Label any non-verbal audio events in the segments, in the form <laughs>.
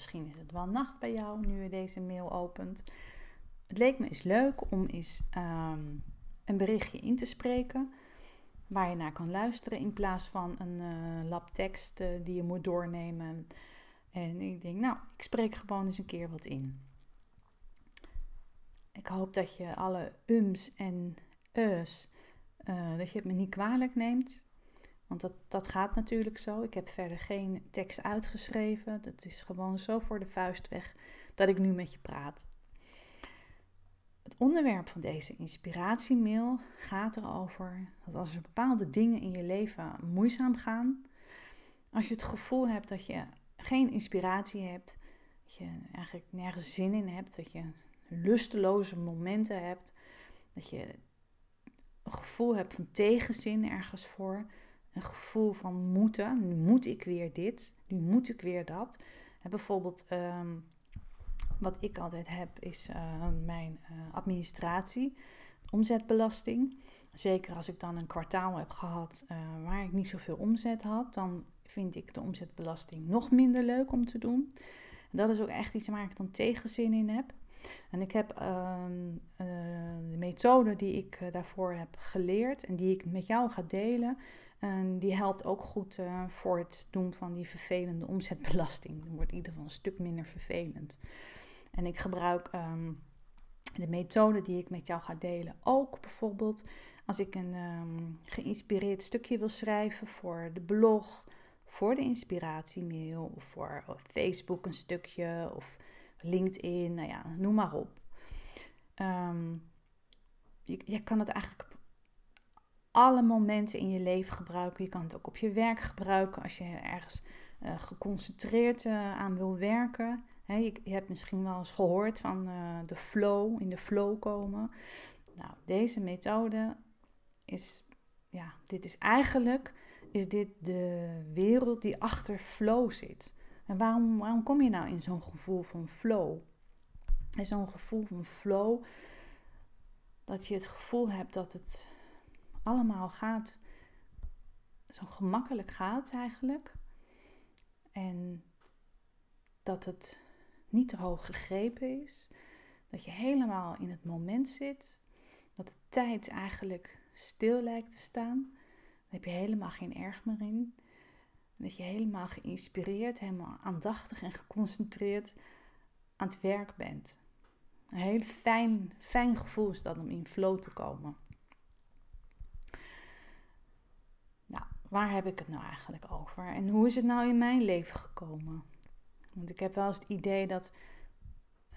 Misschien is het wel nacht bij jou nu je deze mail opent. Het leek me eens leuk om eens ehm, een berichtje in te spreken waar je naar kan luisteren in plaats van een uh, lab tekst eh, die je moet doornemen. En ik denk, nou, ik spreek gewoon eens een keer wat in. Ik hoop dat je alle ums en us, uh, dat je het me niet kwalijk neemt. Want dat, dat gaat natuurlijk zo. Ik heb verder geen tekst uitgeschreven. Dat is gewoon zo voor de vuist weg dat ik nu met je praat. Het onderwerp van deze inspiratiemail gaat erover dat als er bepaalde dingen in je leven moeizaam gaan, als je het gevoel hebt dat je geen inspiratie hebt, dat je eigenlijk nergens zin in hebt, dat je lusteloze momenten hebt, dat je een gevoel hebt van tegenzin ergens voor, een gevoel van moeten, nu moet ik weer dit, nu moet ik weer dat. En bijvoorbeeld, ehm, wat ik altijd heb, is uh, mijn uh, administratie, omzetbelasting. Zeker als ik dan een kwartaal heb gehad waar ik niet zoveel omzet had, dan vind ik de omzetbelasting nog minder leuk om te doen. En dat is ook echt iets waar ik dan tegenzin in heb. En ik heb ehm, de methode die ik daarvoor heb geleerd en die ik met jou ga delen, en die helpt ook goed uh, voor het doen van die vervelende omzetbelasting. Dan wordt in ieder geval een stuk minder vervelend. En ik gebruik um, de methode die ik met jou ga delen ook bijvoorbeeld als ik een um, geïnspireerd stukje wil schrijven voor de blog, voor de inspiratiemail of voor Facebook een stukje of LinkedIn, nou ja, noem maar op. Um, je, je kan het eigenlijk alle momenten in je leven gebruiken. Je kan het ook op je werk gebruiken als je ergens uh, geconcentreerd uh, aan wil werken. je, hebt misschien wel eens gehoord van uh, de flow, in de flow komen. Nou, deze methode is, ja, dit is eigenlijk, is dit de wereld die achter flow zit. En waarom, waarom kom je nou in zo'n gevoel van flow? En zo'n gevoel van flow, dat je het gevoel hebt dat het allemaal gaat, zo gemakkelijk gaat eigenlijk. En dat het niet te hoog gegrepen is. Dat je helemaal in het moment zit. Dat de tijd eigenlijk stil lijkt te staan. Dan heb je helemaal geen erg meer in. Dat je helemaal geïnspireerd, helemaal aandachtig en geconcentreerd aan het werk bent. Een heel fijn, fijn gevoel is dat om in flow te komen. Waar heb ik het nou eigenlijk over? En hoe is het nou in mijn leven gekomen? Want ik heb wel eens het idee dat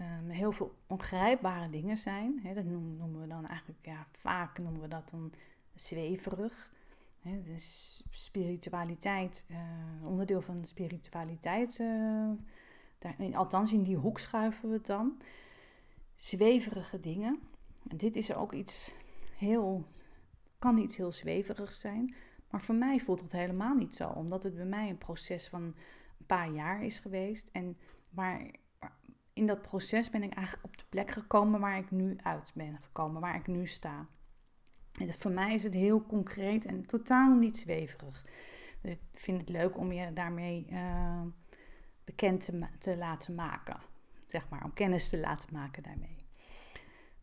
um, heel veel ongrijpbare dingen zijn. Dat noemen, we dan eigenlijk, ja, vaak noemen we dat dan zweverig. Hè, dus spiritualiteit, uh, onderdeel van spiritualiteit, uh, daar, althans in die hoek schuiven we het dan. Zweverige dingen. En dit is ook iets heel, kan iets heel zweverigs zijn. Maar voor mij voelt het helemaal niet zo, omdat het bij mij een proces van een paar jaar is geweest. En waar, in dat proces ben ik eigenlijk op de plek gekomen waar ik nu uit ben gekomen, waar ik nu sta. En voor mij is het heel concreet en totaal niet zweverig. Dus ik vind het leuk om je daarmee uh, bekend te, te, laten maken. Zeg maar, om kennis te laten maken daarmee.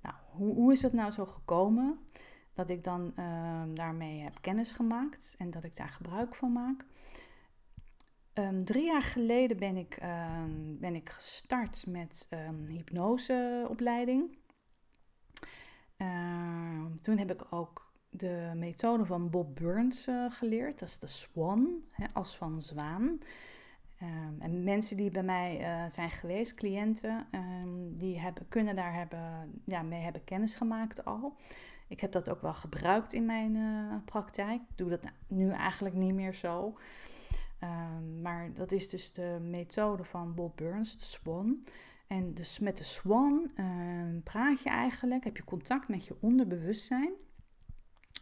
Nou, hoe, hoe is dat nou zo gekomen? Dat ik dan ehm, daarmee heb kennis gemaakt en dat ik daar gebruik van maak. Um, drie jaar geleden ben ik, um, ben ik gestart met hypnoseopleiding. toen heb ik ook de methode van Bob Burns uh, geleerd. Dat is de SWAN, hè, als van zwaan. en mensen die bij mij uh, zijn geweest, cliënten, die hebben, kunnen daar hebben, ja, mee hebben kennis gemaakt al. Ik heb dat ook wel gebruikt in mijn uh, praktijk. Ik doe dat nu eigenlijk niet meer zo. Um, maar dat is dus de methode van Bob Burns, de SWAN. En dus met de SWAN um, praat je eigenlijk, heb je contact met je onderbewustzijn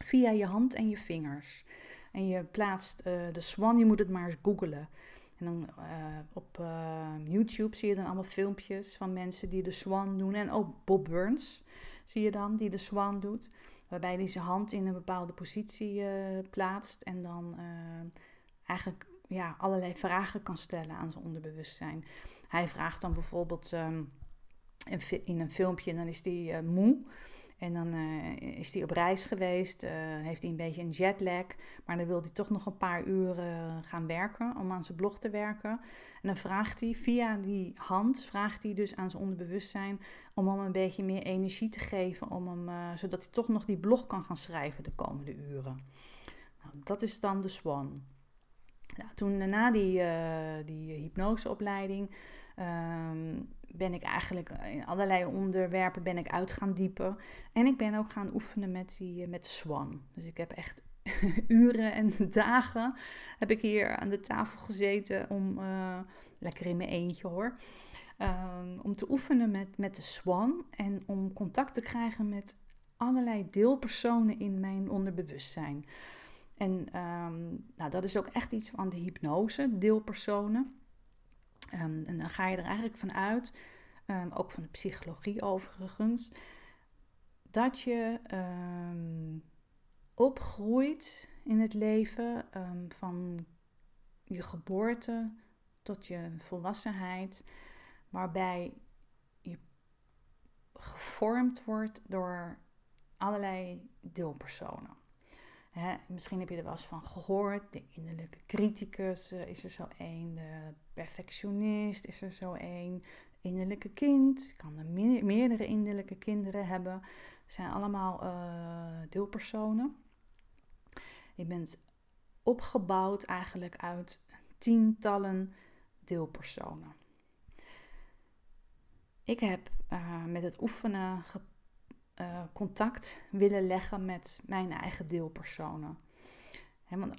via je hand en je vingers. En je plaatst uh, de SWAN, je moet het maar eens googlen. En dan uh, op uh, YouTube zie je dan allemaal filmpjes van mensen die de SWAN doen. En ook Bob Burns zie je dan, die de swan doet. Waarbij hij zijn hand in een bepaalde positie uh, plaatst en dan uh, eigenlijk ja, allerlei vragen kan stellen aan zijn onderbewustzijn. Hij vraagt dan bijvoorbeeld ehm, in een filmpje, dan is hij uh, moe. En dan uh, is hij op reis geweest, uh, heeft hij een beetje een jetlag, maar dan wil hij toch nog een paar uren gaan werken om aan zijn blog te werken. En dan vraagt hij via die hand, vraagt hij dus aan zijn onderbewustzijn om hem een beetje meer energie te geven, om hem, uh, zodat hij toch nog die blog kan gaan schrijven de komende uren. Nou, dat is dan de Swan. Nou, toen na die, die hypnoseopleiding ehm, ben ik eigenlijk in allerlei onderwerpen ben ik uit gaan diepen. En ik ben ook gaan oefenen met, die, met Swan. Dus ik heb echt <laughs> uren en <laughs> dagen heb ik hier aan de tafel gezeten om, uh, lekker in mijn eentje hoor, um, om te oefenen met, met de Swan en om contact te krijgen met allerlei deelpersonen in mijn onderbewustzijn. En um, nou, dat is ook echt iets van de hypnose, deelpersonen. Um, en dan ga je er eigenlijk van uit, um, ook van de psychologie overigens, dat je um, opgroeit in het leven van je geboorte tot je volwassenheid, waarbij je gevormd wordt door allerlei deelpersonen misschien heb je er wel eens van gehoord. De innerlijke criticus uh, is er zo één. De perfectionist is er zo één. Innerlijke kind. kan er meerdere innerlijke kinderen hebben. Zijn allemaal uh, deelpersonen. Je bent opgebouwd eigenlijk uit tientallen deelpersonen. Ik heb uh, met het oefenen uh, contact willen leggen met mijn eigen deelpersonen.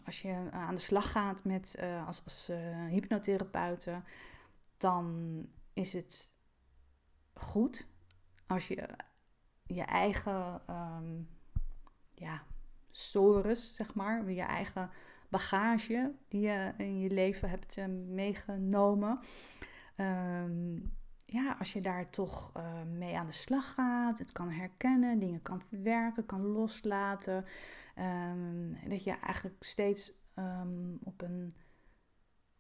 als je aan de slag gaat met, uh, als, uh, hypnotherapeuten, dan is het goed als je je eigen um, ja, sores, zeg maar, je eigen bagage die je in je leven hebt meegenomen, um, ja, als je daar toch uh, mee aan de slag gaat, het kan herkennen, dingen kan verwerken, kan loslaten. Um, dat je eigenlijk steeds um, op een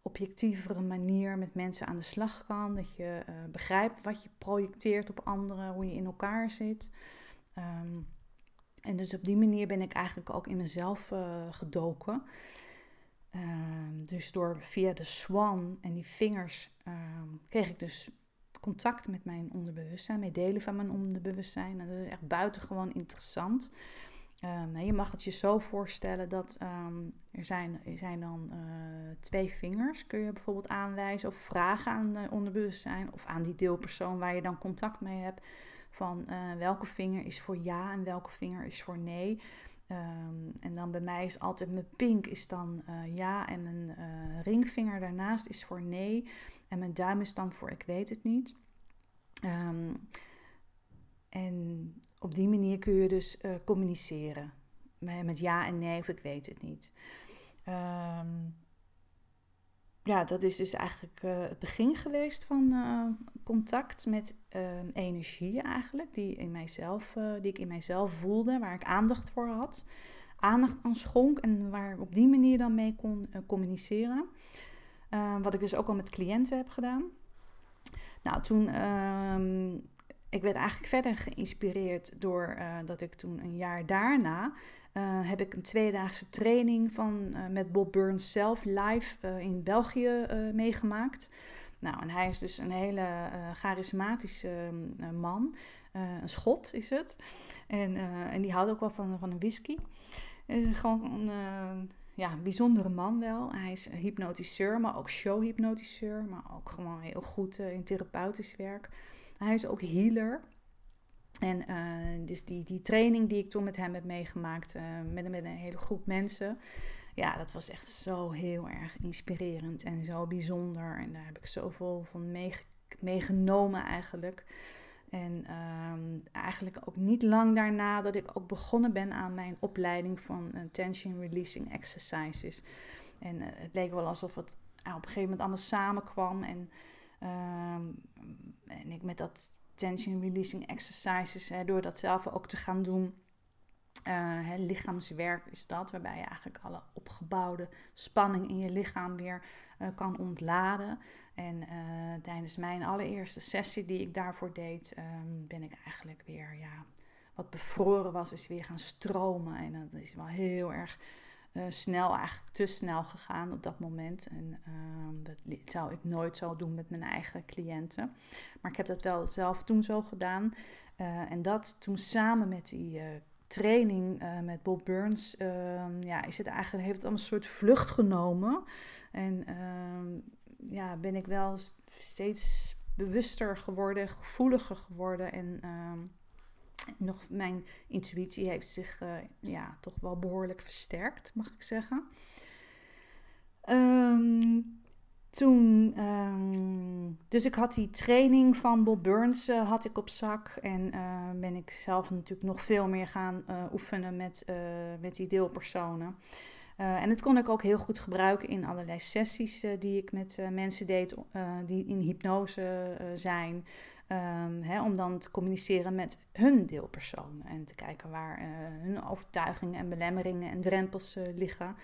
objectievere manier met mensen aan de slag kan. Dat je uh, begrijpt wat je projecteert op anderen, hoe je in elkaar zit. Um, en dus op die manier ben ik eigenlijk ook in mezelf uh, gedoken. dus door via de swan en die vingers kreeg ik dus contact met mijn onderbewustzijn, met delen van mijn onderbewustzijn. En dat is echt buitengewoon interessant. Um, je mag het je zo voorstellen dat um, er, zijn, zijn dan uh, twee vingers, kun je bijvoorbeeld aanwijzen of vragen aan het onderbewustzijn of aan die deelpersoon waar je dan contact mee hebt. Van uh, welke vinger is voor ja en welke vinger is voor nee. Um, en dan bij mij is altijd mijn pink is dan uh, ja en mijn ringvinger daarnaast is voor nee. En mijn duim is dan voor ik weet het niet. Um, en op die manier kun je dus uh, communiceren. Met ja en nee of ik weet het niet. Um, ja, dat is dus eigenlijk uh, het begin geweest van uh, contact met uh, energie eigenlijk. Die, in mijzelf, die ik in mijzelf voelde, waar ik aandacht voor had. Aandacht aan schonk en waar ik op die manier dan mee kon communiceren. Ehm, wat ik dus ook al met cliënten heb gedaan. Nou, toen. Uh, ik werd eigenlijk verder geïnspireerd door uh, dat ik toen een jaar daarna. Uh, heb ik een tweedaagse training van, uh, met Bob Burns zelf live in België meegemaakt. Nou, en hij is dus een hele charismatische man. een schot is het. En, en die houdt ook wel van, van een whisky. En gewoon ja, bijzondere man wel. Hij is hypnotiseur, maar ook showhypnotiseur. Maar ook gewoon heel goed uh, in therapeutisch werk. Hij is ook healer. En uh, dus die, die training die ik toen met hem heb meegemaakt, uh, met, met een hele groep mensen. Ja, dat was echt zo heel erg inspirerend en zo bijzonder. En daar heb ik zoveel van meegenomen eigenlijk. En ehm, eigenlijk ook niet lang daarna dat ik ook begonnen ben aan mijn opleiding van uh, tension releasing exercises. En eh, het leek wel alsof het op een gegeven moment allemaal samenkwam. En, ehm, en ik met dat tension releasing exercises, hè, door dat zelf ook te gaan doen, Uh, lichaamswerk is dat, waarbij je eigenlijk alle opgebouwde spanning in je lichaam weer kan ontladen. En uh, tijdens mijn allereerste sessie die ik daarvoor deed, um, ben ik eigenlijk weer, ja, wat bevroren was, is weer gaan stromen. En dat is wel heel erg snel, eigenlijk te snel gegaan op dat moment. En uh, dat zou ik nooit zo doen met mijn eigen cliënten. Maar ik heb dat wel zelf toen zo gedaan. Uh, en dat toen samen met die training met Bob Burns, ehm, ja, is het eigenlijk, heeft het een soort vlucht genomen. En ehm, ja, ben ik wel steeds bewuster geworden, gevoeliger geworden. En ehm, nog, mijn intuïtie heeft zich uh, ja, toch wel behoorlijk versterkt, mag ik zeggen. Um, toen, um, dus ik had die training van Bob Burns uh, had ik op zak. En uh, ben ik zelf natuurlijk nog veel meer gaan oefenen met, met die deelpersonen. En dat kon ik ook heel goed gebruiken in allerlei sessies die ik met mensen deed die in hypnose zijn. Hè, om dan te communiceren met hun deelpersoon. En te kijken waar hun overtuigingen en belemmeringen en drempels liggen.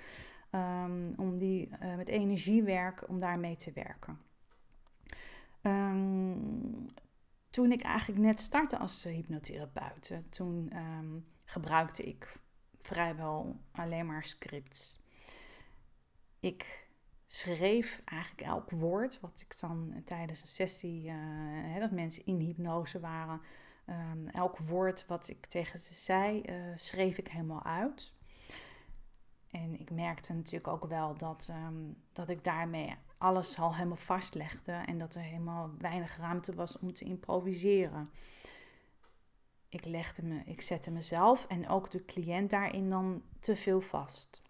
Um, om die uh, met energiewerk, om daarmee te werken. Um, toen ik eigenlijk net startte als hypnotherapeut, toen gebruikte ik vrijwel alleen maar scripts. Ik schreef eigenlijk elk woord wat ik dan tijdens een sessie, uh, hè, dat mensen in hypnose waren, elk woord wat ik tegen ze zei, uh, schreef ik helemaal uit. En ik merkte natuurlijk ook wel dat, um, dat ik daarmee alles al helemaal vastlegde en dat er helemaal weinig ruimte was om te improviseren. Ik, legde me, ik zette mezelf en ook de cliënt daarin dan te veel vast.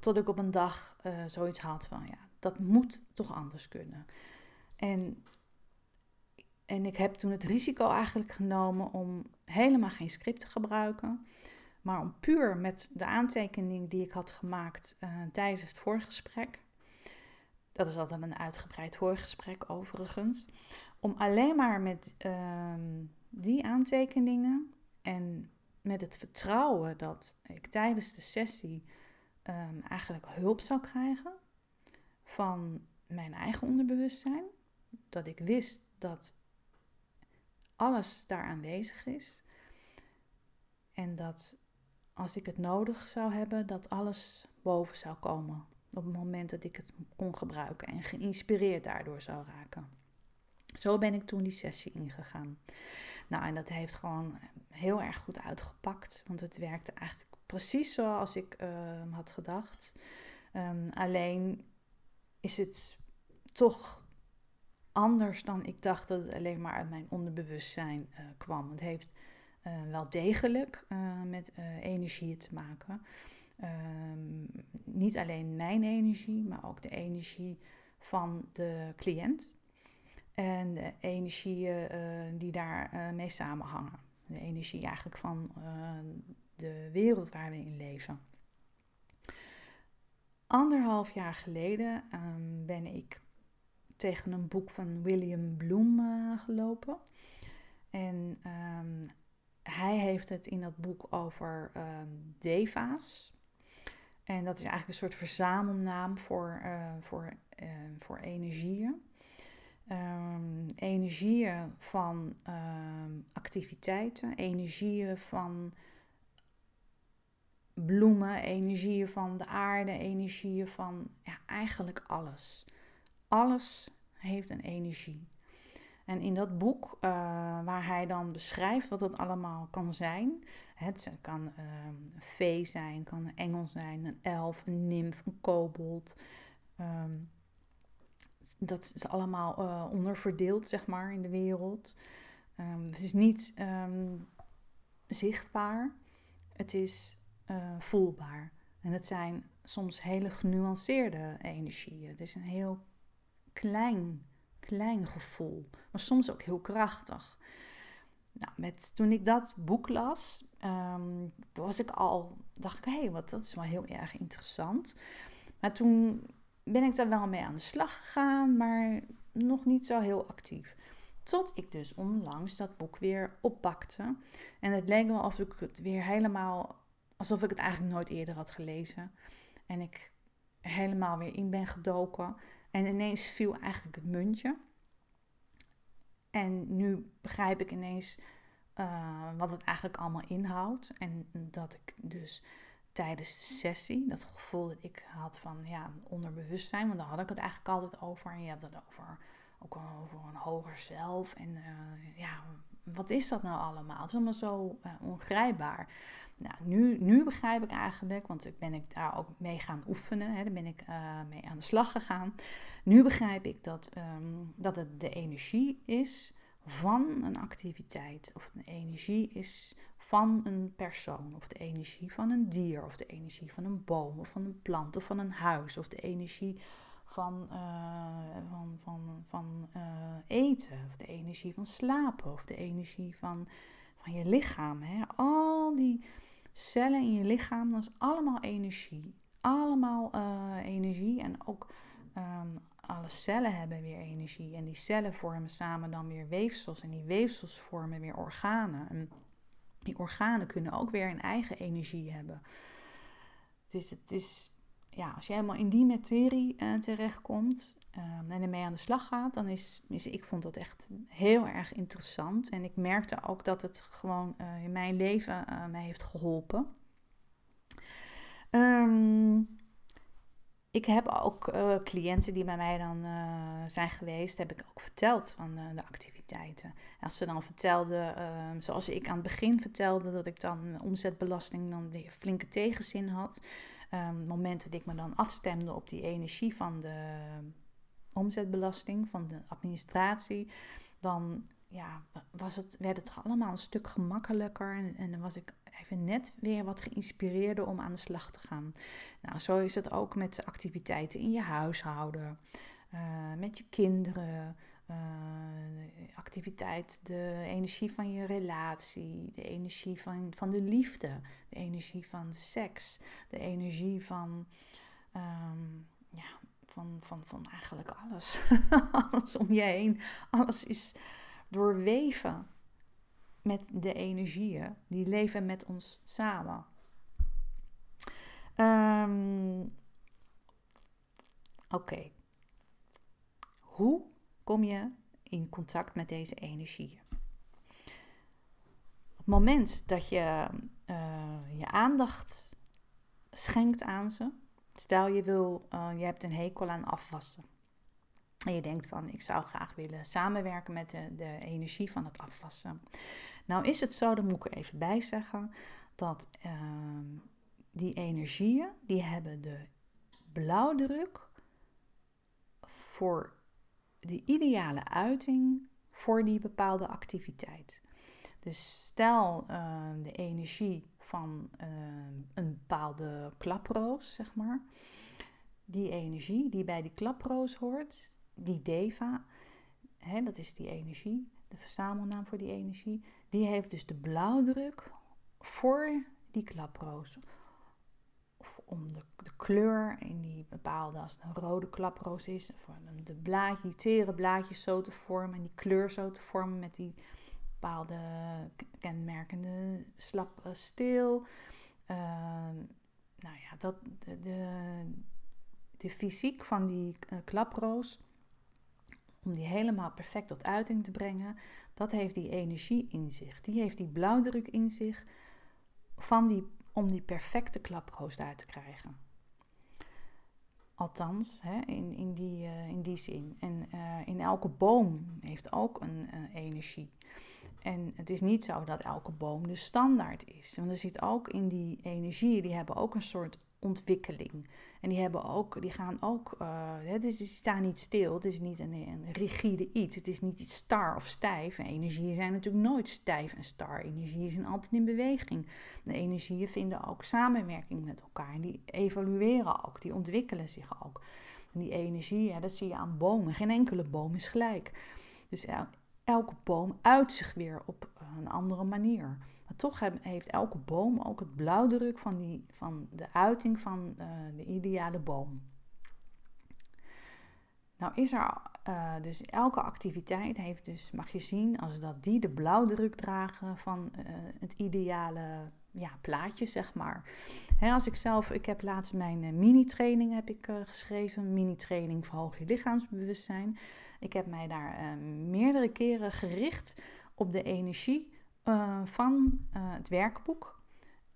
Tot, ik op, een dag uh, zoiets had van ja, dat moet toch anders kunnen. En, en ik heb toen het risico eigenlijk genomen om helemaal geen script te gebruiken. Maar om puur met de aantekening die ik had gemaakt uh, tijdens het voorgesprek, dat is altijd een uitgebreid voorgesprek overigens, om alleen maar met uh, die aantekeningen en met het vertrouwen dat ik tijdens de sessie um, eigenlijk hulp zou krijgen van mijn eigen onderbewustzijn, dat ik wist dat alles daar aanwezig is en dat als ik het nodig zou hebben, dat alles boven zou komen. Op het moment dat ik het kon gebruiken en geïnspireerd daardoor zou raken. Zo ben ik toen die sessie ingegaan. Nou, en dat heeft gewoon heel erg goed uitgepakt, want het werkte eigenlijk precies zoals ik uh, had gedacht. Um, alleen is het toch anders dan ik dacht dat het alleen maar uit mijn onderbewustzijn uh, kwam. Het heeft uh, wel degelijk uh, met energie te maken. Um, niet alleen mijn energie, maar ook de energie van de cliënt. En de energieën die daarmee mee samenhangen. De energie eigenlijk van de wereld waar we in leven. Anderhalf jaar geleden um, ben ik tegen een boek van William Bloom gelopen. En um, hij heeft het in dat boek over um, deva's. En dat is eigenlijk een soort verzamelnaam voor, uh, voor, voor energieën. Um, energieën van um, activiteiten, energieën van bloemen, energieën van de aarde, energieën van ja, eigenlijk alles. Alles heeft een energie. En in dat boek, uh, waar hij dan beschrijft wat het allemaal kan zijn. Het kan uh, een vee zijn, kan een engel zijn, een elf, een nimf, een kobold. Dat is allemaal uh, onderverdeeld, zeg maar, in de wereld. Um, het is niet um, zichtbaar, het is voelbaar. En het zijn soms hele genuanceerde energieën. Het is een heel klein klein gevoel, maar soms ook heel krachtig. Nou, met, toen ik dat boek las, um, was ik al, dacht ik, hé, hey, wat dat is wel heel erg interessant. Maar toen ben ik daar wel mee aan de slag gegaan, maar nog niet zo heel actief. Tot ik dus onlangs dat boek weer oppakte. En het leek wel alsof ik het weer helemaal, alsof ik het eigenlijk nooit eerder had gelezen. En ik helemaal weer in ben gedoken. En ineens viel eigenlijk het muntje. En nu begrijp ik ineens uh, wat het eigenlijk allemaal inhoudt. En dat ik dus tijdens de sessie, dat gevoel dat ik had van ja, onderbewustzijn, want daar had ik het eigenlijk altijd over. En je hebt het over, ook over een hoger zelf. En uh, ja, wat is dat nou allemaal? Het is allemaal zo uh, ongrijpbaar. Nou, nu, nu begrijp ik eigenlijk, want ik ben ik daar ook mee gaan oefenen, hè, daar ben ik uh, mee aan de slag gegaan. Nu begrijp ik dat, um, dat het de energie is van een activiteit, of de energie is van een persoon, of de energie van een dier, of de energie van een boom, of van een plant, of van een huis, of de energie van, uh, van, van, van uh, eten, of de energie van slapen, of de energie van, van je lichaam. Hè? Al die cellen in je lichaam, dat is allemaal energie. Allemaal uh, energie en ook um, alle cellen hebben weer energie. En die cellen vormen samen dan weer weefsels. En die weefsels vormen weer organen. En die organen kunnen ook weer een eigen energie hebben. Dus het is, ja, als je helemaal in die materie uh, terechtkomt uh, en ermee aan de slag gaat, dan is, is, ik vond dat echt heel erg interessant. En ik merkte ook dat het gewoon uh, in mijn leven mij heeft geholpen. Um, ik heb ook uh, cliënten die bij mij dan uh, zijn geweest, heb ik ook verteld van de activiteiten. als ze dan vertelden, ehm, zoals ik aan het begin vertelde, dat ik dan omzetbelasting dan weer flinke tegenzin had. Um, momenten dat ik me dan afstemde op die energie van de omzetbelasting, van de administratie, dan ja, was het, werd het allemaal een stuk gemakkelijker en, en dan was ik even net weer wat geïnspireerder om aan de slag te gaan. Nou, zo is het ook met activiteiten in je huishouden, uh, met je kinderen, uh, activiteit, de energie van je relatie, de energie van, van de liefde, de energie van seks, de energie van, um, ja, van, van, van eigenlijk alles. <laughs> alles om je heen. Alles is doorweven met de energieën. Die leven met ons samen. Um, Oké. Hoe kom je in contact met deze energieën? Op het moment dat je uh, je aandacht schenkt aan ze, stel je wil, uh, je hebt een hekel aan afwassen. En je denkt van, ik zou graag willen samenwerken met de, de energie van het afwassen. Nou is het zo, daar moet ik er even bij zeggen, dat uh, die energieën, die hebben de blauwdruk voor de ideale uiting voor die bepaalde activiteit. Dus stel uh, de energie van uh, een bepaalde klaproos, zeg maar. Die energie die bij die klaproos hoort, die deva, hè, dat is die energie, de verzamelnaam voor die energie, die heeft dus de blauwdruk voor die klaproos. Of om de, de kleur in die bepaalde, als het een rode klaproos is, voor de blaadjes, die tere blaadjes zo te vormen en die kleur zo te vormen met die bepaalde kenmerkende slap uh, steel. Uh, nou ja, dat, de, de, fysiek van die uh, klaproos om die helemaal perfect tot uiting te brengen, dat heeft die energie in zich. Die heeft die blauwdruk in zich van die, om die perfecte klaproos uit te krijgen. Althans, hè, in, in, die, uh, in die zin. En uh, in elke boom heeft ook een energie. En het is niet zo dat elke boom de standaard is. Want er zit ook in die energieën, die hebben ook een soort ontwikkeling. En die, hebben ook, die gaan ook, het is, die staan niet stil, het is niet een, een, rigide iets, het is niet iets star of stijf. En energieën zijn natuurlijk nooit stijf en star. Energieën zijn altijd in beweging. De energieën vinden ook samenwerking met elkaar en die evolueren ook, die ontwikkelen zich ook. Die energie, dat zie je aan bomen. Geen enkele boom is gelijk. Dus elke boom uit zich weer op een andere manier. Toch heeft elke boom ook het blauwdruk van, die, van de uiting van uh, de ideale boom. Nou is er uh, dus elke activiteit heeft dus, mag je zien, als dat die de blauwdruk dragen van uh, het ideale ja, plaatje, zeg maar. Als ik zelf, ik heb laatst mijn mini-training heb ik geschreven, mini-training verhoog je lichaamsbewustzijn. Ik heb mij daar meerdere keren gericht op de energie van het werkboek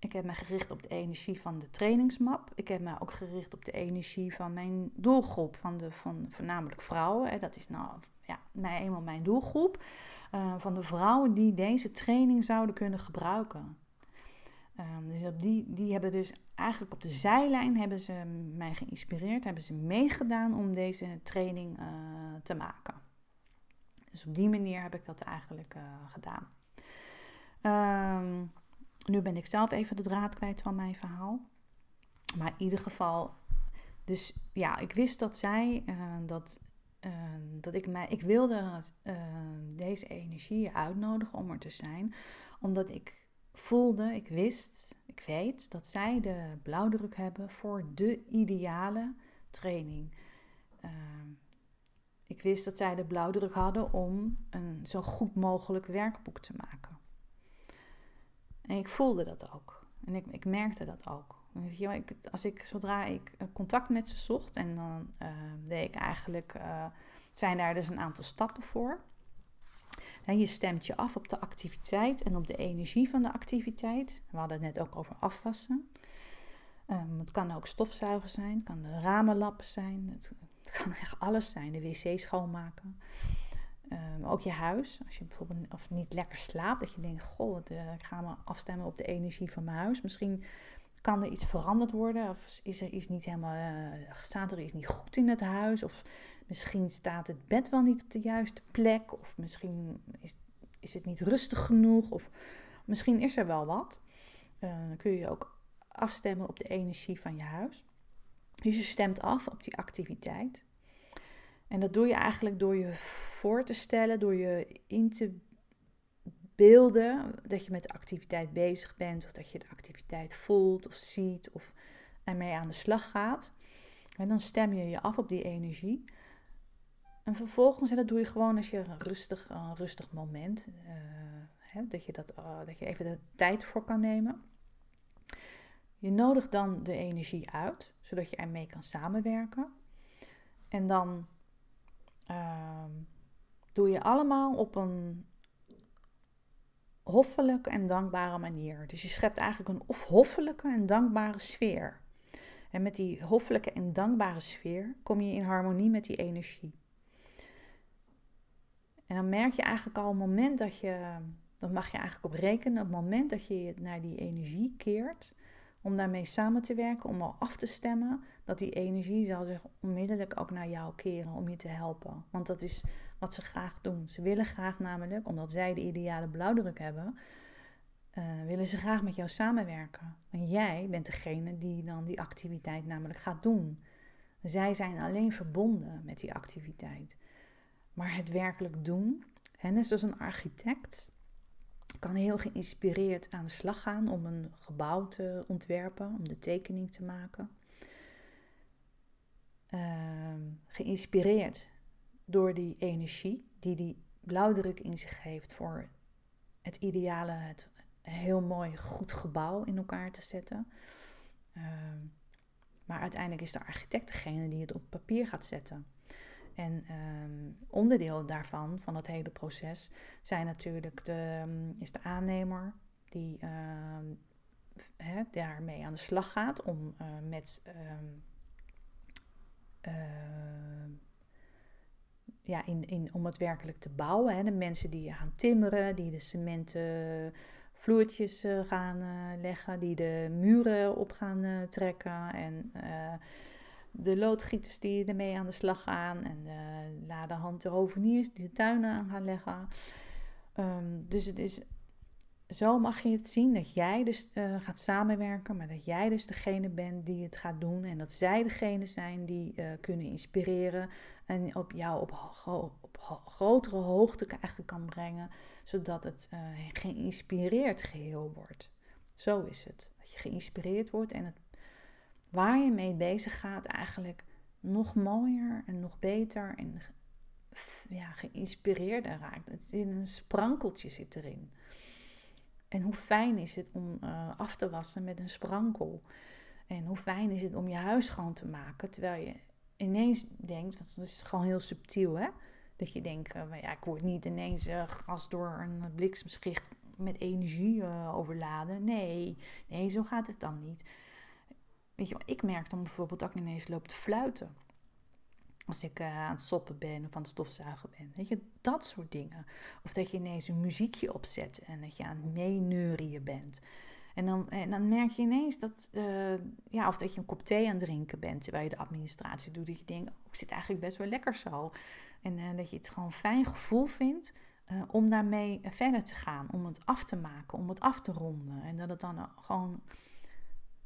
ik heb me gericht op de energie van de trainingsmap. Ik heb me ook gericht op de energie van mijn doelgroep, van, de, van voornamelijk vrouwen. Dat is nou ja, mij eenmaal mijn doelgroep. Uh, van de vrouwen die deze training zouden kunnen gebruiken. Um, dus op die, die hebben dus eigenlijk op de zijlijn hebben ze mij geïnspireerd, hebben ze meegedaan om deze training te maken. Dus op die manier heb ik dat eigenlijk gedaan. Um, nu ben ik zelf even de draad kwijt van mijn verhaal. Maar in ieder geval, dus ja, ik wist dat zij, uh, dat, uh, dat ik mij, ik wilde uh, deze energie uitnodigen om er te zijn. Omdat ik voelde, ik wist, ik weet dat zij de blauwdruk hebben voor de ideale training. ik wist dat zij de blauwdruk hadden om een zo goed mogelijk werkboek te maken. En ik voelde dat ook. En ik, ik merkte dat ook. Als ik, zodra ik eh, contact met ze zocht, en dan uh, deed ik eigenlijk, uh, zijn daar dus een aantal stappen voor. En je stemt je af op de activiteit en op de energie van de activiteit. We hadden het net ook over afwassen. Um, het kan ook stofzuigen zijn, het kan de ramenlappen zijn, het, het kan echt alles zijn, de wc schoonmaken. Um, ook je huis, als je bijvoorbeeld of niet lekker slaapt, dat je denkt: Goh, uh, ik ga me afstemmen op de energie van mijn huis. Misschien kan er iets veranderd worden, of is er iets niet helemaal, uh, staat er iets niet goed in het huis, of misschien staat het bed wel niet op de juiste plek, of misschien is, is het niet rustig genoeg, of misschien is er wel wat. Dan kun je ook afstemmen op de energie van je huis. Dus je stemt af op die activiteit. En dat doe je eigenlijk door je voor te stellen, door je in te beelden dat je met de activiteit bezig bent, of dat je de activiteit voelt of ziet of ermee aan de slag gaat. En dan stem je je af op die energie. En vervolgens, en dat doe je gewoon als je een rustig, een rustig moment, uh, dat, je dat, uh, dat je even de tijd voor kan nemen. Je nodigt dan de energie uit, zodat je ermee kan samenwerken. En dan uh, doe je allemaal op een hoffelijke en dankbare manier. Dus je schept eigenlijk een hoffelijke en dankbare sfeer. En met die hoffelijke en dankbare sfeer kom je in harmonie met die energie. En dan merk je eigenlijk al het moment dat je, dan mag je eigenlijk op rekenen, het moment dat je naar die energie keert, om daarmee samen te werken, om al af te stemmen, dat die energie zal zich onmiddellijk ook naar jou keren om je te helpen. Want dat is wat ze graag doen. Ze willen graag namelijk, omdat zij de ideale blauwdruk hebben, uh, willen ze graag met jou samenwerken. En jij bent degene die dan die activiteit namelijk gaat doen. Zij zijn alleen verbonden met die activiteit. Maar het werkelijk doen, is dus een architect, kan heel geïnspireerd aan de slag gaan om een gebouw te ontwerpen, om de tekening te maken. Ehm, geïnspireerd door die energie die die blauwdruk in zich heeft voor het ideale, het heel mooi, goed gebouw in elkaar te zetten. Ehm, maar uiteindelijk is de architect degene die het op papier gaat zetten. En um, onderdeel daarvan, van het hele proces, zijn natuurlijk de, is de aannemer die uh, daarmee aan de slag gaat om uh, met ja, in, in, om het werkelijk te bouwen. Hè. De mensen die gaan timmeren, die de cementen vloertjes uh, gaan uh, leggen, die de muren op gaan trekken en de loodgieters die ermee aan de slag gaan en de ladehand de hoveniers die de tuinen aan gaan leggen. Um, dus het is zo mag je het zien dat jij dus uh, gaat samenwerken, maar dat jij dus degene bent die het gaat doen en dat zij degene zijn die uh, kunnen inspireren en op jou op, op grotere hoogte eigenlijk kan brengen, zodat het uh, geïnspireerd geheel wordt. Zo is het. Dat je geïnspireerd wordt en het, waar je mee bezig gaat eigenlijk nog mooier en nog beter en ja, geïnspireerder raakt. Het in een sprankeltje zit erin. En hoe fijn is het om uh, af te wassen met een sprankel? En hoe fijn is het om je huis schoon te maken terwijl je ineens denkt, want dat is gewoon heel subtiel hè, dat je denkt, uh, ja, ik word niet ineens uh, gas door een bliksemschicht met energie overladen. Nee, nee, zo gaat het dan niet. Weet ik merk dan bijvoorbeeld dat ik ineens loop te fluiten. Als ik uh, aan het stoppen ben of aan het stofzuigen ben. Weet je, dat soort dingen. Of dat je ineens een muziekje opzet en dat je aan het meeneurien bent. En dan, en dan merk je ineens dat, uh, ja, of dat je een kop thee aan het drinken bent terwijl je de administratie doet. Dat je denkt, oh, ik zit eigenlijk best wel lekker zo. En uh, dat je het gewoon fijn gevoel vindt om daarmee verder te gaan. Om het af te maken, om het af te ronden. En dat het dan gewoon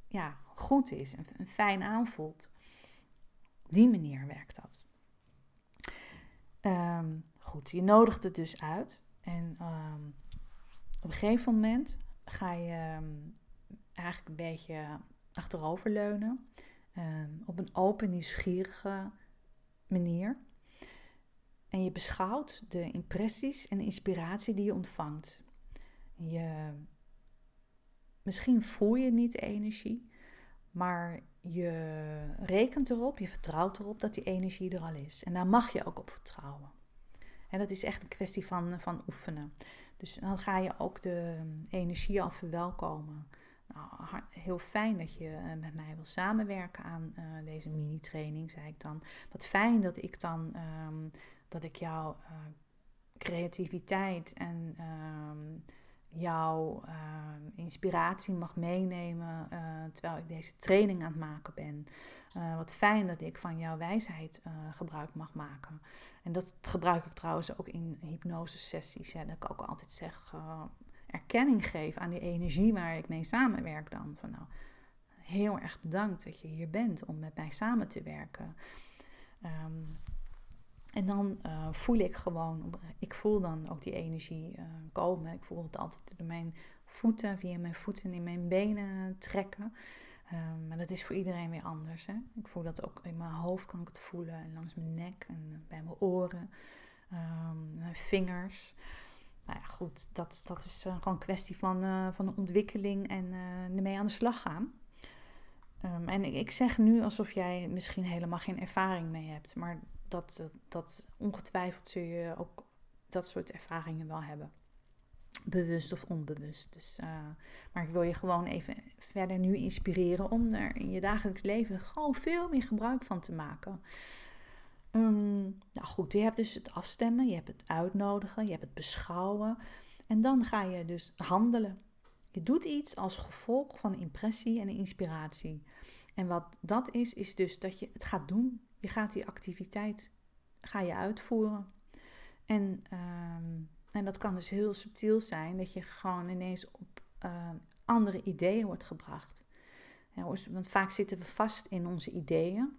ja, goed is en, fijn aanvoelt. Op die manier werkt dat. Ehm, goed, je nodigt het dus uit. En ehm, op een gegeven moment ga je ehm, eigenlijk een beetje achteroverleunen. op een open, nieuwsgierige manier. En je beschouwt de impressies en inspiratie die je ontvangt. Je Misschien voel je niet de energie, maar je rekent erop, je vertrouwt erop dat die energie er al is. En daar mag je ook op vertrouwen. En dat is echt een kwestie van, van oefenen. Dus dan ga je ook de energie al verwelkomen. Nou, heel fijn dat je eh, met mij wil samenwerken aan uh, deze mini-training, zei ik dan. Wat fijn dat ik dan, um, dat ik jouw uh, creativiteit en um, jouw uh, inspiratie mag meenemen uh, terwijl ik deze training aan het maken ben. Uh, wat fijn dat ik van jouw wijsheid eh, gebruik mag maken. En dat gebruik ik trouwens ook in hypnose sessies. dat ik ook altijd zeg, erkenning geef aan die energie waar ik mee samenwerk dan. Van nou, heel erg bedankt dat je hier bent om met mij samen te werken. Um, en dan uh, voel ik gewoon, ik voel dan ook die energie uh, komen. Ik voel het altijd door mijn voeten, via mijn voeten in mijn benen trekken. Um, maar dat is voor iedereen weer anders. Hè? Ik voel dat ook in mijn hoofd, kan ik het voelen. En langs mijn nek en bij mijn oren. Um, mijn vingers. Nou ja, goed, dat, dat is gewoon een kwestie van, van ontwikkeling en uh, ermee aan de slag gaan. Um, en ik zeg nu alsof jij misschien helemaal geen ervaring mee hebt. Maar dat, dat ongetwijfeld zul je ook dat soort ervaringen wel hebben. Bewust of onbewust. Dus, uh, maar ik wil je gewoon even verder nu inspireren om er in je dagelijks leven gewoon veel meer gebruik van te maken. Um, nou goed, je hebt dus het afstemmen, je hebt het uitnodigen, je hebt het beschouwen. En dan ga je dus handelen. Je doet iets als gevolg van impressie en inspiratie. En wat dat is, is dus dat je het gaat doen. Je gaat die activiteit ga je uitvoeren. En, ehm, en dat kan dus heel subtiel zijn, dat je gewoon ineens op uh, andere ideeën wordt gebracht. Want vaak zitten we vast in onze ideeën.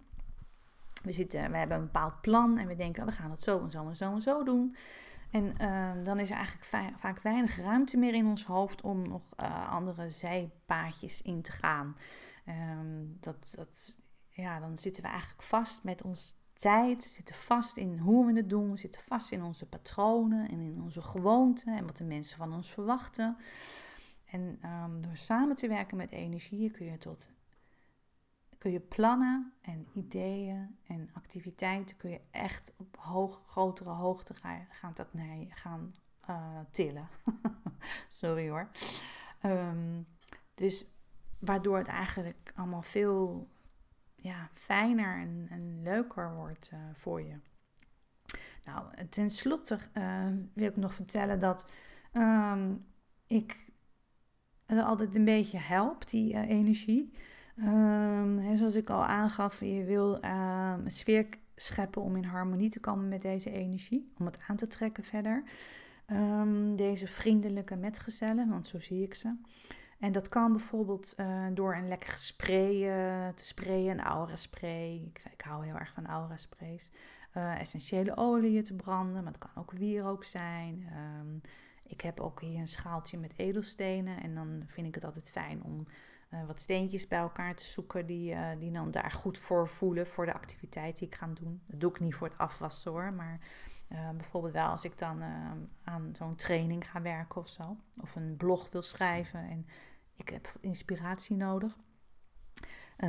We, zitten, we hebben een bepaald plan en we denken, we gaan het zo en zo en zo en zo doen. En ehm, dan is er eigenlijk vaak weinig ruimte meer in ons hoofd om nog uh, andere zijpaadjes in te gaan. Dat, dat, ja, dan zitten we eigenlijk vast met ons tijd, zitten vast in hoe we het doen, zitten vast in onze patronen en in onze gewoonten en wat de mensen van ons verwachten. En um, door samen te werken met energie kun je tot kun je plannen en ideeën en activiteiten kun je echt op hoog, grotere hoogte gaan, gaan, dat je, gaan uh, tillen. <laughs> Sorry hoor. Um, dus waardoor het eigenlijk allemaal veel ja, fijner en, leuker wordt uh, voor je. Nou, ten slotte uh, wil ik nog vertellen dat um, ik altijd een beetje help, die uh, energie. Um, zoals ik al aangaf, je wil um, een sfeer scheppen om in harmonie te komen met deze energie, om het aan te trekken verder. deze vriendelijke metgezellen, want zo zie ik ze. En dat kan bijvoorbeeld uh, door een lekker spray uh, te sprayen, een aura spray. Ik, ik, hou heel erg van aura sprays. Uh, essentiële oliën te branden, maar het kan ook wierook zijn. Um, ik heb ook hier een schaaltje met edelstenen. En dan vind ik het altijd fijn om wat steentjes bij elkaar te zoeken die, die dan daar goed voor voelen voor de activiteit die ik ga doen. Dat doe ik niet voor het afwassen hoor, maar bijvoorbeeld wel als ik dan aan zo'n training ga werken of zo. Of een blog wil schrijven en ik heb inspiratie nodig.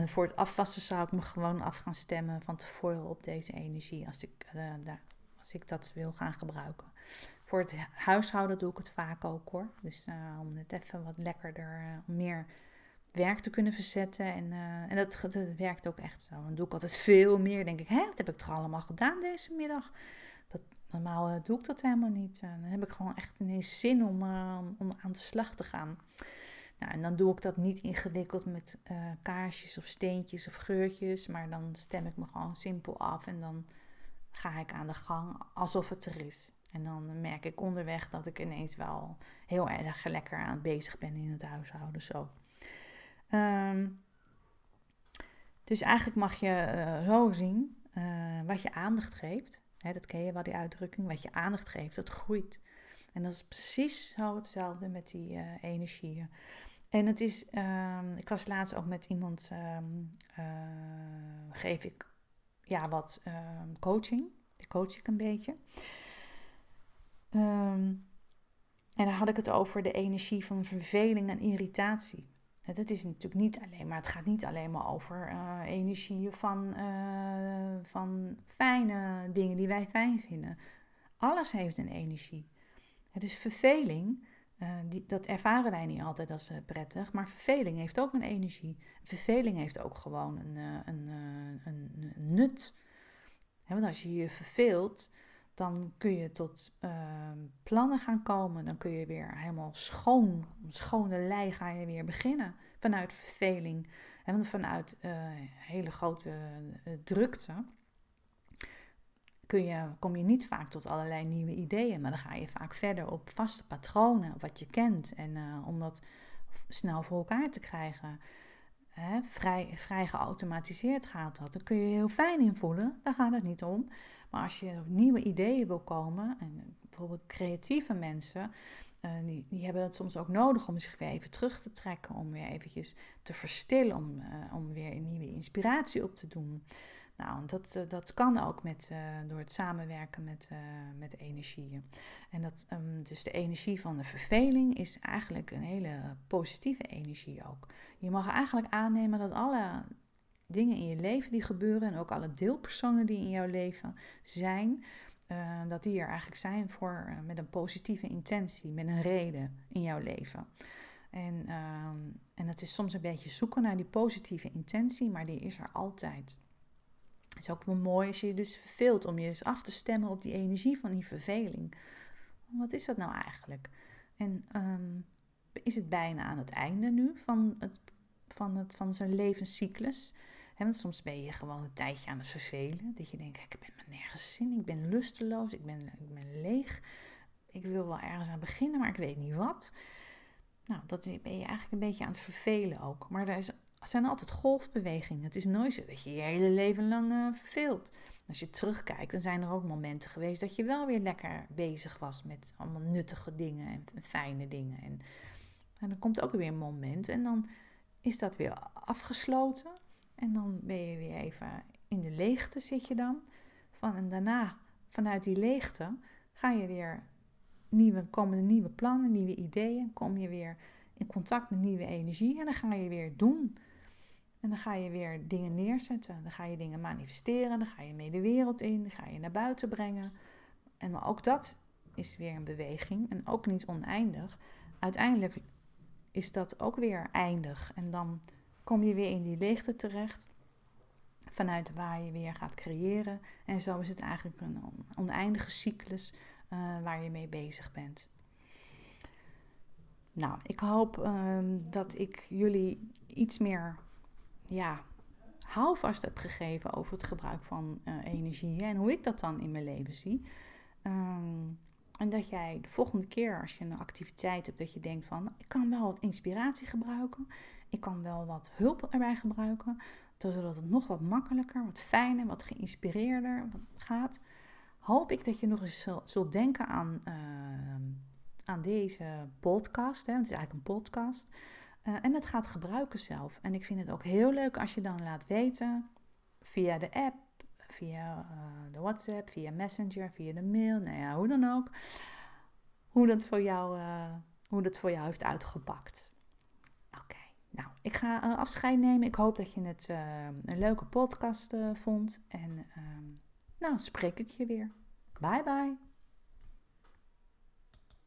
voor het afwassen zou ik me gewoon af gaan stemmen van tevoren op deze energie als ik, daar, als ik dat wil gaan gebruiken. Voor het huishouden doe ik het vaak ook hoor. Dus om het even wat lekkerder, meer werk te kunnen verzetten. En, en dat, werkt ook echt zo. Dan doe ik altijd veel meer. denk ik, hè, wat heb ik toch allemaal gedaan deze middag? Dat, normaal doe ik dat helemaal niet. Dan heb ik gewoon echt ineens zin om, om aan de slag te gaan. Nou, en dan doe ik dat niet ingewikkeld met kaarsjes of steentjes of geurtjes. Maar dan stem ik me gewoon simpel af. En dan ga ik aan de gang alsof het er is. En dan merk ik onderweg dat ik ineens wel heel erg lekker aan bezig ben in het huishouden. Zo. Ehm, dus eigenlijk mag je uh, zo zien uh, wat je aandacht geeft. Hè, dat ken je wel, die uitdrukking. Wat je aandacht geeft, dat groeit. En dat is precies zo hetzelfde met die uh, energieën. En het is, um, ik was laatst ook met iemand, um, geef ik ja, wat coaching. Die coach ik een beetje. en dan had ik het over de energie van verveling en irritatie. Het is natuurlijk niet alleen maar, het gaat niet alleen maar over uh, energieën van, uh, van fijne dingen die wij fijn vinden. Alles heeft een energie. Het is verveling, uh, die, dat ervaren wij niet altijd als prettig, maar verveling heeft ook een energie. Verveling heeft ook gewoon een, een, een, een nut. want als je je verveelt, dan kun je tot ehm, plannen gaan komen. Dan kun je weer helemaal schoon, schone lei ga je weer beginnen. Vanuit verveling en vanuit uh, hele grote uh, drukte. Kun je, kom je niet vaak tot allerlei nieuwe ideeën, maar dan ga je vaak verder op vaste patronen, wat je kent. En uh, om dat snel voor elkaar te krijgen, hè, vrij, vrij geautomatiseerd gaat dat. Dan kun je heel fijn in voelen, daar gaat het niet om. Maar als je op nieuwe ideeën wil komen, en bijvoorbeeld creatieve mensen, uh, die, die hebben het soms ook nodig om zich weer even terug te trekken, om weer eventjes te verstillen, om, uh, om weer nieuwe inspiratie op te doen. Nou, dat, uh, dat kan ook met, door het samenwerken met, met energieën. En dat, um, dus de energie van de verveling is eigenlijk een hele positieve energie ook. Je mag eigenlijk aannemen dat alle dingen in je leven die gebeuren en ook alle deelpersonen die in jouw leven zijn, uh, dat die er eigenlijk zijn voor, uh, met een positieve intentie, met een reden in jouw leven. En, uh, en het is soms een beetje zoeken naar die positieve intentie, maar die is er altijd. Het is ook wel mooi als je je dus verveelt om je eens af te stemmen op die energie van die verveling. Wat is dat nou eigenlijk? En um, is het bijna aan het einde nu van, het, van, het, van zijn levenscyclus? want soms ben je gewoon een tijdje aan het vervelen. Dat je denkt, ik ben me nergens zin, ik ben lusteloos, ik ben, ik ben leeg. Ik wil wel ergens aan beginnen, maar ik weet niet wat. Nou, dat ben je eigenlijk een beetje aan het vervelen ook. Maar er, is, zijn altijd golfbewegingen. Het is nooit zo dat je je hele leven lang uh, verveelt. Als je terugkijkt, dan zijn er ook momenten geweest dat je wel weer lekker bezig was met allemaal nuttige dingen en fijne dingen. En, dan komt ook weer een moment en dan is dat weer afgesloten. En dan ben je weer even in de leegte zit je dan. Van, en daarna, vanuit die leegte, ga je weer nieuwe, komen nieuwe plannen, nieuwe ideeën. Kom je weer in contact met nieuwe energie en dan ga je weer doen. En dan ga je weer dingen neerzetten. Dan ga je dingen manifesteren. Dan ga je mee de wereld in. Dan ga je naar buiten brengen. En ook dat is weer een beweging. En ook niet oneindig. Uiteindelijk is dat ook weer eindig. En dan kom je weer in die leegte terecht. Vanuit waar je weer gaat creëren. En zo is het eigenlijk een oneindige cyclus uh, waar je mee bezig bent. Nou, ik hoop um, dat ik jullie iets meer ja, houvast heb gegeven over het gebruik van uh, energie en hoe ik dat dan in mijn leven zie. Um, en dat jij de volgende keer als je een activiteit hebt, dat je denkt van, ik kan wel wat inspiratie gebruiken. Ik kan wel wat hulp erbij gebruiken, zodat het nog wat makkelijker, wat fijner, wat geïnspireerder gaat. Hoop ik dat je nog eens zult denken aan, uh, aan deze podcast. Hè, het is eigenlijk een podcast. En het gaat gebruiken zelf. En ik vind het ook heel leuk als je dan laat weten via de app, via de WhatsApp, via Messenger, via de mail, nou ja, hoe dan ook. Hoe dat voor jou, hoe dat voor jou heeft uitgepakt. Nou, ik ga afscheid nemen. Ik hoop dat je het een leuke podcast vond. En ehm, nou, spreek ik je weer. Bye bye.